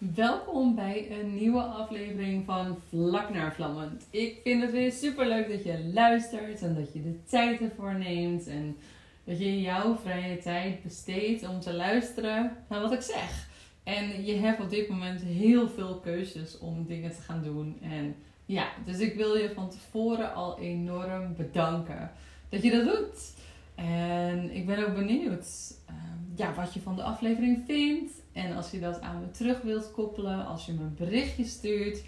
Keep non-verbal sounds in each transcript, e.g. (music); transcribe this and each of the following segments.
Welkom bij een nieuwe aflevering van Vlak naar Vlammend. Ik vind het weer super leuk dat je luistert en dat je de tijd ervoor neemt en dat je jouw vrije tijd besteedt om te luisteren naar wat ik zeg. En je hebt op dit moment heel veel keuzes om dingen te gaan doen. En ja, dus ik wil je van tevoren al enorm bedanken dat je dat doet. En ik ben ook benieuwd ja, wat je van de aflevering vindt. En als je dat aan me terug wilt koppelen, als je me een berichtje stuurt,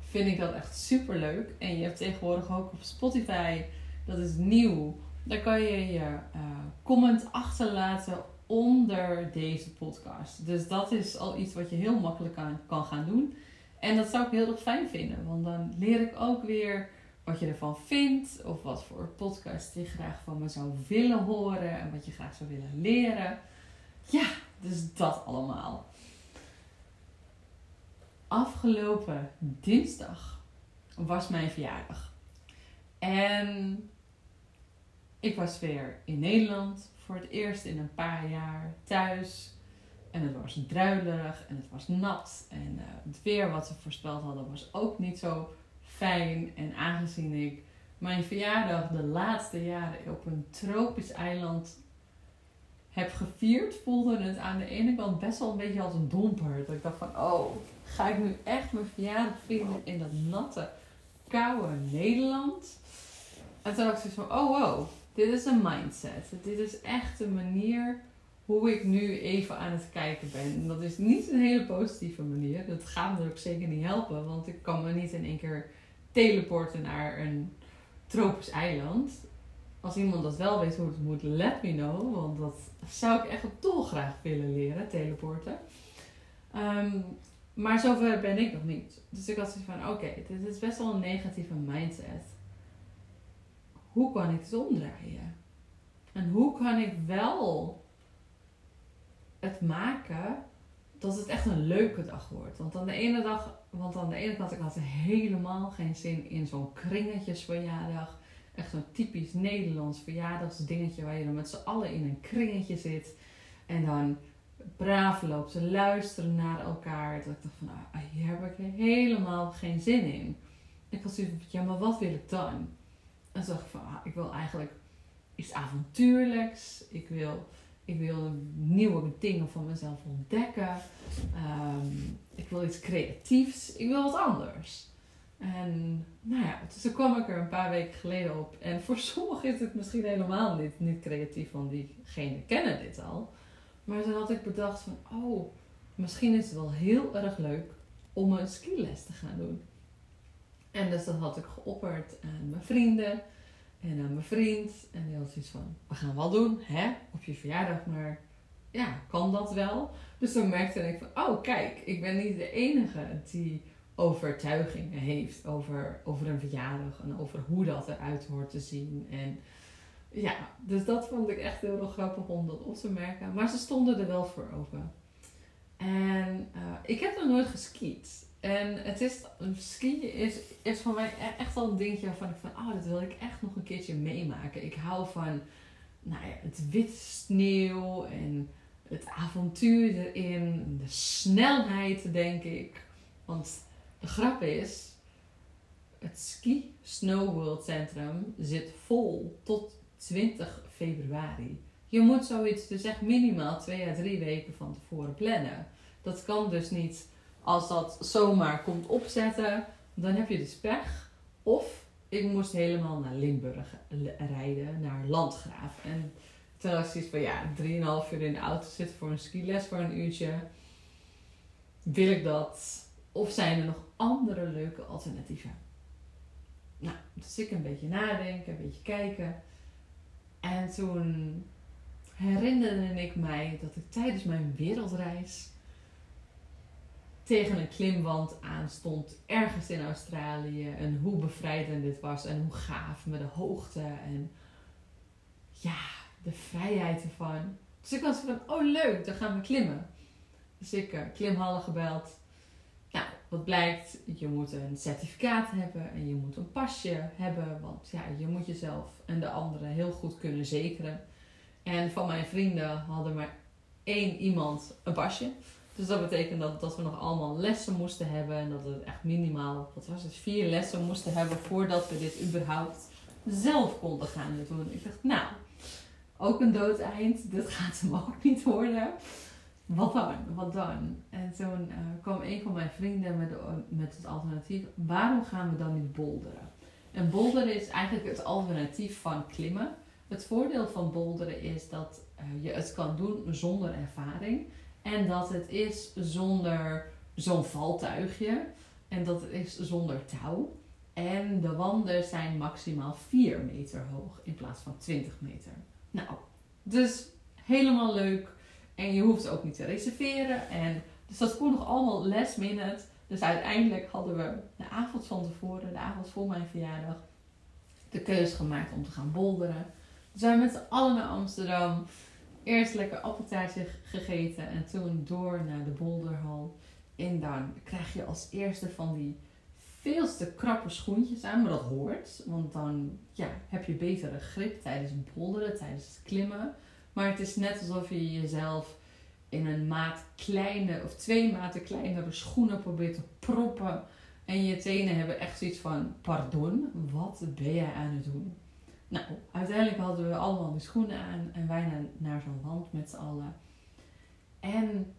vind ik dat echt super leuk. En je hebt tegenwoordig ook op Spotify, dat is nieuw. Daar kan je je uh, comment achterlaten onder deze podcast. Dus dat is al iets wat je heel makkelijk kan gaan doen. En dat zou ik heel erg fijn vinden, want dan leer ik ook weer wat je ervan vindt, of wat voor podcast je graag van me zou willen horen en wat je graag zou willen leren. Ja, dus dat allemaal. Afgelopen dinsdag was mijn verjaardag. En ik was weer in Nederland voor het eerst in een paar jaar thuis. En het was druilerig en het was nat. En uh, het weer wat ze voorspeld hadden was ook niet zo fijn. En aangezien ik mijn verjaardag de laatste jaren op een tropisch eiland heb gevierd, voelde het aan de ene kant best wel een beetje als een domper. Dat ik dacht van, oh, ga ik nu echt mijn verjaardag vieren in dat natte, koude Nederland? En toen dacht ik van, oh wow, dit is een mindset. Dit is echt een manier hoe ik nu even aan het kijken ben. En dat is niet een hele positieve manier. Dat gaat me ook zeker niet helpen, want ik kan me niet in één keer teleporten naar een tropisch eiland. Als iemand dat wel weet hoe het moet, let me know. Want dat zou ik echt dolgraag willen leren, teleporten. Um, maar zover ben ik nog niet. Dus ik had zoiets van, oké, dit is best wel een negatieve mindset. Hoe kan ik het omdraaien? En hoe kan ik wel het maken dat het echt een leuke dag wordt? Want aan de ene dag, want aan de ene kant ik had helemaal geen zin in zo'n kringetjesverjaardag echt zo'n typisch Nederlands verjaardagsdingetje waar je dan met z'n allen in een kringetje zit. En dan braaf loopt te luisteren naar elkaar. Dat ik dacht van, ah, hier heb ik helemaal geen zin in. Ik had zoiets ja, maar wat wil ik dan? En toen dacht ik van, ah, ik wil eigenlijk iets avontuurlijks. Ik wil, ik wil nieuwe dingen van mezelf ontdekken. Ehm, ik wil iets creatiefs. Ik wil wat anders. En nou ja, dus toen kwam ik er een paar weken geleden op. En voor (laughs) sommigen is het misschien helemaal niet, niet creatief, want diegenen kennen dit al. Maar toen had ik bedacht van, oh, misschien is het wel heel erg leuk om een skiles te gaan doen. En dus dat had ik geopperd aan mijn vrienden en aan mijn vriend. En die had zoiets van, we gaan wel doen, hè, op je verjaardag, maar ja, kan dat wel? Dus toen merkte ik van, oh kijk, ik ben niet de enige die overtuigingen heeft over, over een verjaardag en over hoe dat eruit hoort te zien. En ja, dus dat vond ik echt heel grappig om dat op te merken. Maar ze stonden er wel voor open. En uh, ik heb nog nooit geskiet. En het is, skiën is, is voor mij e-, echt al een dingetje waarvan ik van, oh, dat wil ik echt nog een keertje meemaken. Ik hou van, nou ja, het wit sneeuw en het avontuur erin, de snelheid, denk ik. Want de grap is, het Ski Snow World Centrum zit vol tot 20 februari. Je moet zoiets dus echt minimaal twee à drie weken van tevoren plannen. Dat kan dus niet als dat zomaar komt opzetten, dan heb je dus pech. Of ik moest helemaal naar Limburg rijden, naar Landgraaf. En toen was ik van ja, 3,5 uur in de auto zitten voor een skiles voor een uurtje. Wil ik dat? Of zijn er nog andere leuke alternatieven? Nou, dus ik een beetje nadenken, een beetje kijken. En toen herinnerde ik mij dat ik tijdens mijn wereldreis tegen een klimwand aanstond, ergens in Australië. En hoe bevrijdend dit was en hoe gaaf met de hoogte en ja, de vrijheid ervan. Dus ik was van, oh leuk, dan gaan we klimmen. Dus ik uh, klimhallen gebeld. Wat blijkt, je moet een certificaat hebben en je moet een pasje hebben. Want ja, je moet jezelf en de anderen heel goed kunnen zekeren. En van mijn vrienden hadden maar één iemand een pasje. Dus dat betekent dat, dat we nog allemaal lessen moesten hebben. En dat we echt minimaal, wat was het, vier lessen moesten hebben voordat we dit überhaupt zelf konden gaan doen. Ik dacht, nou, ook een doodeind. Dit (laughs) gaat hem ook niet worden. Wat dan? Wat dan? En toen uh, kwam een van mijn vrienden met, met het alternatief. Waarom gaan we dan niet boulderen? En boulderen is eigenlijk het alternatief van klimmen. Het voordeel van boulderen is dat uh, je het kan doen zonder ervaring. En dat het is zonder zo'n valtuigje. En dat het is zonder touw. En de wanden zijn maximaal 4 meter hoog in plaats van 20 meter. Nou, dus helemaal leuk. En je hoeft ook niet te reserveren. En, dus dat kon nog allemaal last minute. Dus uiteindelijk hadden we de avond van tevoren, de avond voor mijn verjaardag, de keuze gemaakt om te gaan bolderen. We zijn met z'n allen naar Amsterdam. Eerst lekker appeltaartje gegeten en toen door naar de bolderhal. En dan krijg je als eerste van die veel te krappe schoentjes aan, maar dat hoort. Want dan ja, heb je betere grip tijdens het bolderen, tijdens het klimmen. Maar het is net alsof je jezelf in een maat kleine of twee maten kleinere schoenen probeert te proppen. En je tenen hebben echt zoiets van: pardon, wat ben jij aan het doen? Nou, uiteindelijk hadden we allemaal die schoenen aan en wij naar, zo'n wand met z'n allen. En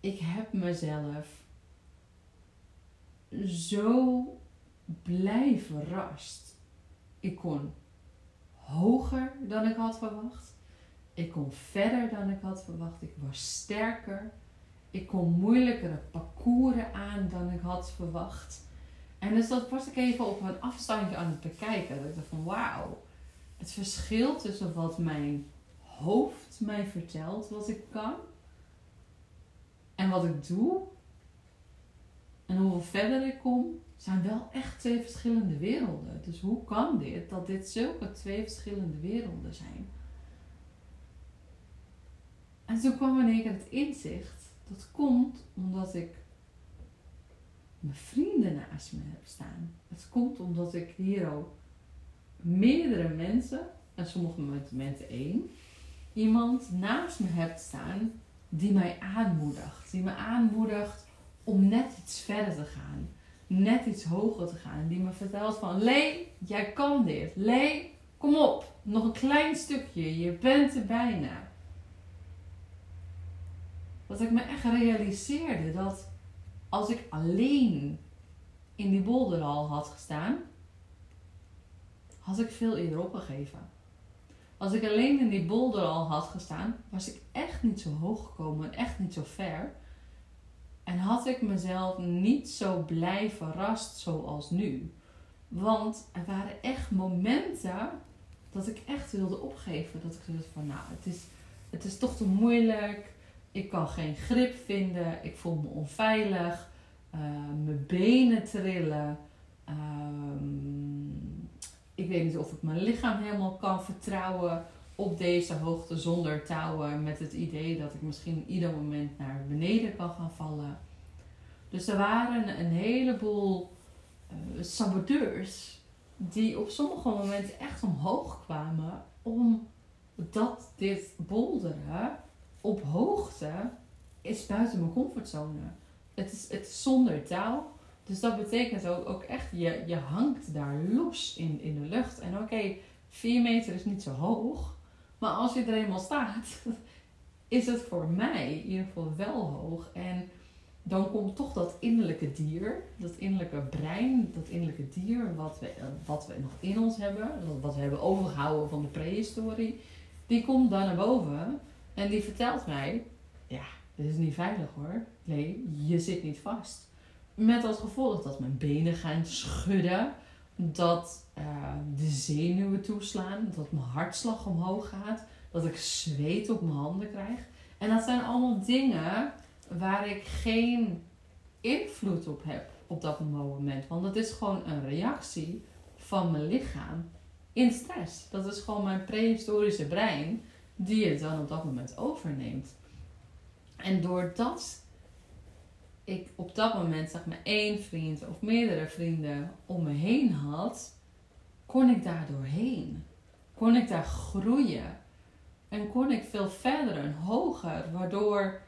ik heb mezelf zo blij verrast. Ik kon hoger dan ik had verwacht. Ik kon verder dan ik had verwacht. Ik was sterker. Ik kon moeilijkere parcours aan dan ik had verwacht. En dus dat was ik even op een afstandje aan het bekijken. Dat ik dacht van wauw. Het verschil tussen wat mijn hoofd mij vertelt wat ik kan. En wat ik doe. En hoeveel verder ik kom. Zijn wel echt twee verschillende werelden. Dus hoe kan dit? Dat dit zulke twee verschillende werelden zijn. En toen kwam één keer het inzicht. Dat komt omdat ik mijn vrienden naast me heb staan. Het komt omdat ik hier ook meerdere mensen, en sommige momenten één, iemand naast me heb staan die mij aanmoedigt. Die me aanmoedigt om net iets verder te gaan. Net iets hoger te gaan. Die me vertelt van, Lee, jij kan dit. Lee, kom op. Nog een klein stukje. Je bent er bijna. Dat ik me echt realiseerde dat als ik alleen in die bolderhal had gestaan, had ik veel eerder opgegeven. Als ik alleen in die bolderhal had gestaan, was ik echt niet zo hoog gekomen, echt niet zo ver. En had ik mezelf niet zo blij verrast zoals nu. Want er waren echt momenten dat ik echt wilde opgeven. Dat ik dacht van, nou, het is, het is toch te moeilijk. Ik kan geen grip vinden. Ik voel me onveilig. Uh, mijn benen trillen. Um, ik weet niet of ik mijn lichaam helemaal kan vertrouwen op deze hoogte zonder touwen. Met het idee dat ik misschien ieder moment naar beneden kan gaan vallen. Dus er waren een heleboel uh, saboteurs die op sommige momenten echt omhoog kwamen omdat dit boulderen op hoogte is buiten mijn comfortzone. Het is, het zonder touw. Dus dat betekent ook, ook echt, je, je hangt daar los in, in de lucht. En oké, okay, 4 meter is niet zo hoog. Maar als je er eenmaal staat, (laughs) is het voor mij in ieder geval wel hoog. En dan komt toch dat innerlijke dier, dat innerlijke brein, dat innerlijke dier wat we, wat we nog in ons hebben, wat we hebben overgehouden van de prehistorie, die komt dan naar boven en die vertelt mij, ja, dit is niet veilig hoor. Nee, je zit niet vast. Met als gevolg dat mijn benen gaan schudden, dat uh, de zenuwen toeslaan, dat mijn hartslag omhoog gaat, dat ik zweet op mijn handen krijg. En dat zijn allemaal dingen waar ik geen invloed op heb op dat moment. Want dat is gewoon een reactie van mijn lichaam in stress. Dat is gewoon mijn prehistorische brein die het dan op dat moment overneemt. En doordat ik op dat moment zeg maar één vriend of meerdere vrienden om me heen had, kon ik daar doorheen. Kon ik daar groeien. En kon ik veel verder en hoger, waardoor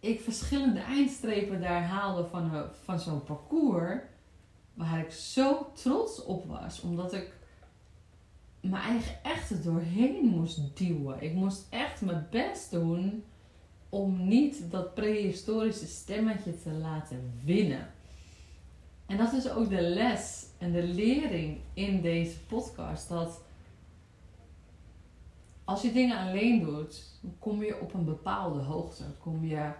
ik verschillende eindstrepen daar haalde van, van zo'n parcours. Waar ik zo trots op was. Omdat ik mijn eigen echt doorheen moest duwen. Ik moest echt mijn best doen om niet dat prehistorische stemmetje te laten winnen. En dat is ook de les en de lering in deze podcast. Dat als je dingen alleen doet, kom je op een bepaalde hoogte. Kom je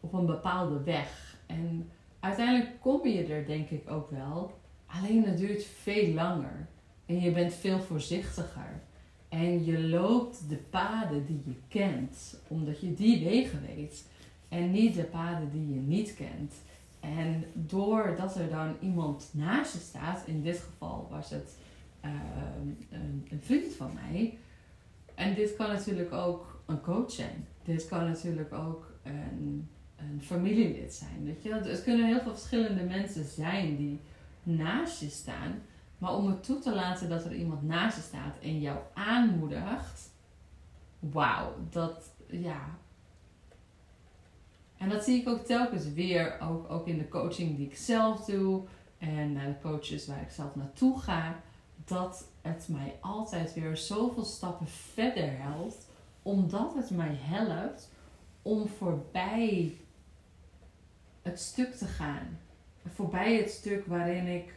op een bepaalde weg. En uiteindelijk kom je er denk ik ook wel. Alleen het duurt veel langer. En je bent veel voorzichtiger. En je loopt de paden die je kent, omdat je die wegen weet. En niet de paden die je niet kent. En doordat er dan iemand naast je staat, in dit geval was het ehm, een, vriend van mij. En dit kan natuurlijk ook een coach zijn. Dit kan natuurlijk ook een, een familielid zijn. Weet je? Het kunnen heel veel verschillende mensen zijn die naast je staan. Maar om het toe te laten dat er iemand naast je staat en jou aanmoedigt. Wauw, dat ja. En dat zie ik ook telkens weer, ook, ook in de coaching die ik zelf doe en naar de coaches waar ik zelf naartoe ga, dat het mij altijd weer zoveel stappen verder helpt, omdat het mij helpt om voorbij het stuk te gaan. Voorbij het stuk waarin ik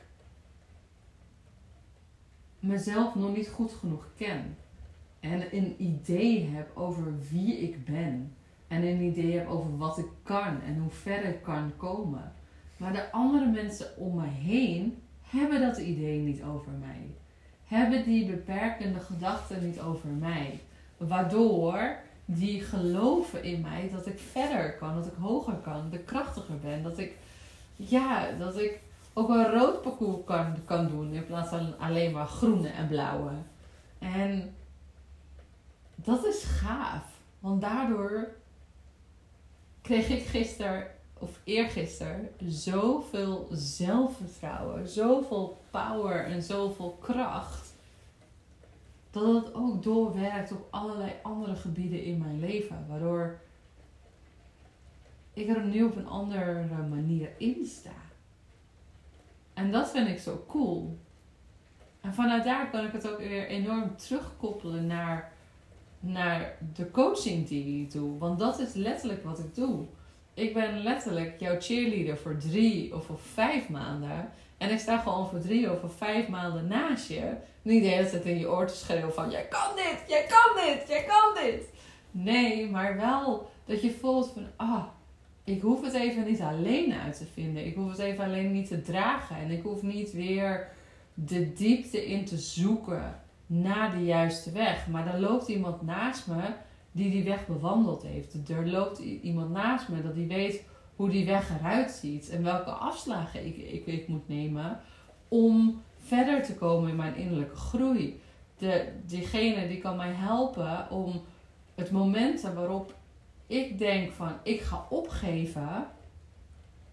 mezelf nog niet goed genoeg ken. En een idee heb over wie ik ben. En een idee heb over wat ik kan en hoe ver ik kan komen. Maar de andere mensen om me heen hebben dat idee niet over mij. Hebben die beperkende gedachten niet over mij. Waardoor die geloven in mij dat ik verder kan, dat ik hoger kan, dat ik krachtiger ben, dat ik, ja, dat ik ook een rood parcours kan, kan doen in plaats van alleen maar groene en blauwe. En dat is gaaf, want daardoor kreeg ik gisteren of eergisteren zoveel zelfvertrouwen, zoveel power en zoveel kracht. Dat het ook doorwerkt op allerlei andere gebieden in mijn leven. Waardoor ik er nu op een andere manier in sta. En dat vind ik zo cool. En vanuit daar kan ik het ook weer enorm terugkoppelen naar, naar de coaching die ik doe. Want dat is letterlijk wat ik doe. Ik ben letterlijk jouw cheerleader voor drie of voor vijf maanden. En ik sta gewoon voor drie of voor vijf maanden naast je. Niet de hele tijd in je oor te schreeuwen van... Jij kan dit, jij kan dit, jij kan dit. Nee, maar wel dat je voelt van... Ah, ik hoef het even niet alleen uit te vinden. Ik hoef het even alleen niet te dragen. En ik hoef niet weer de diepte in te zoeken naar de juiste weg. Maar er loopt iemand naast me die die weg bewandeld heeft. Er loopt iemand naast me dat die weet hoe die weg eruit ziet. En welke afslagen ik, ik, moet nemen om verder te komen in mijn innerlijke groei. De, diegene die kan mij helpen om het momenten waarop ik denk van ik ga opgeven,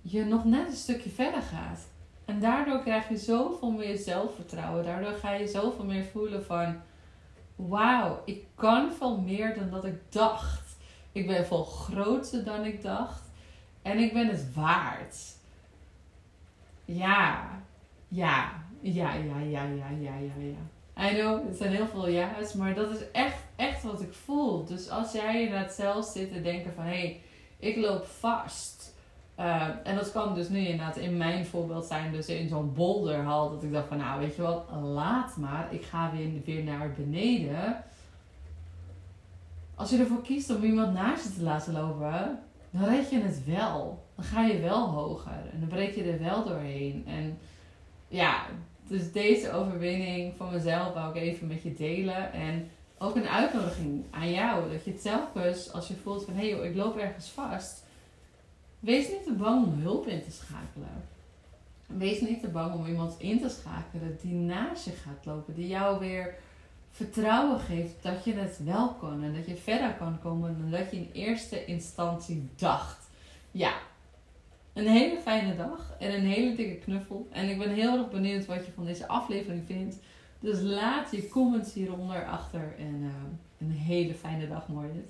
je nog net een stukje verder gaat. En daardoor krijg je zoveel meer zelfvertrouwen. Daardoor ga je zoveel meer voelen van wauw, ik kan veel meer dan dat ik dacht. Ik ben veel groter dan ik dacht. En ik ben het waard. Ja, ja, ja, ja, ja, ja, ja, ja, ja. I know, het zijn heel veel ja's, maar dat is echt, echt wat ik voel. Dus als jij inderdaad zelf zit te denken van, hé, hey, ik loop vast. Uh, en dat kan dus nu inderdaad in mijn voorbeeld zijn, dus in zo'n boulderhal, dat ik dacht van, nou weet je wat, laat maar, ik ga weer, weer naar beneden. Als je ervoor kiest om iemand naast je te laten lopen, dan red je het wel. Dan ga je wel hoger en dan breek je er wel doorheen. En ja, dus deze overwinning van mezelf wou ik even met je delen. En ook een uitnodiging aan jou. Dat je dus, als je voelt van hé hey ik loop ergens vast. Wees niet te bang om hulp in te schakelen. Wees niet te bang om iemand in te schakelen die naast je gaat lopen. Die jou weer vertrouwen geeft dat je het wel kan. En dat je verder kan komen dan dat je in eerste instantie dacht. Ja, een hele fijne dag en een hele dikke knuffel. En ik ben heel erg benieuwd wat je van deze aflevering vindt. Dus laat je comments hieronder achter en uh, een hele fijne dag, mooi dit.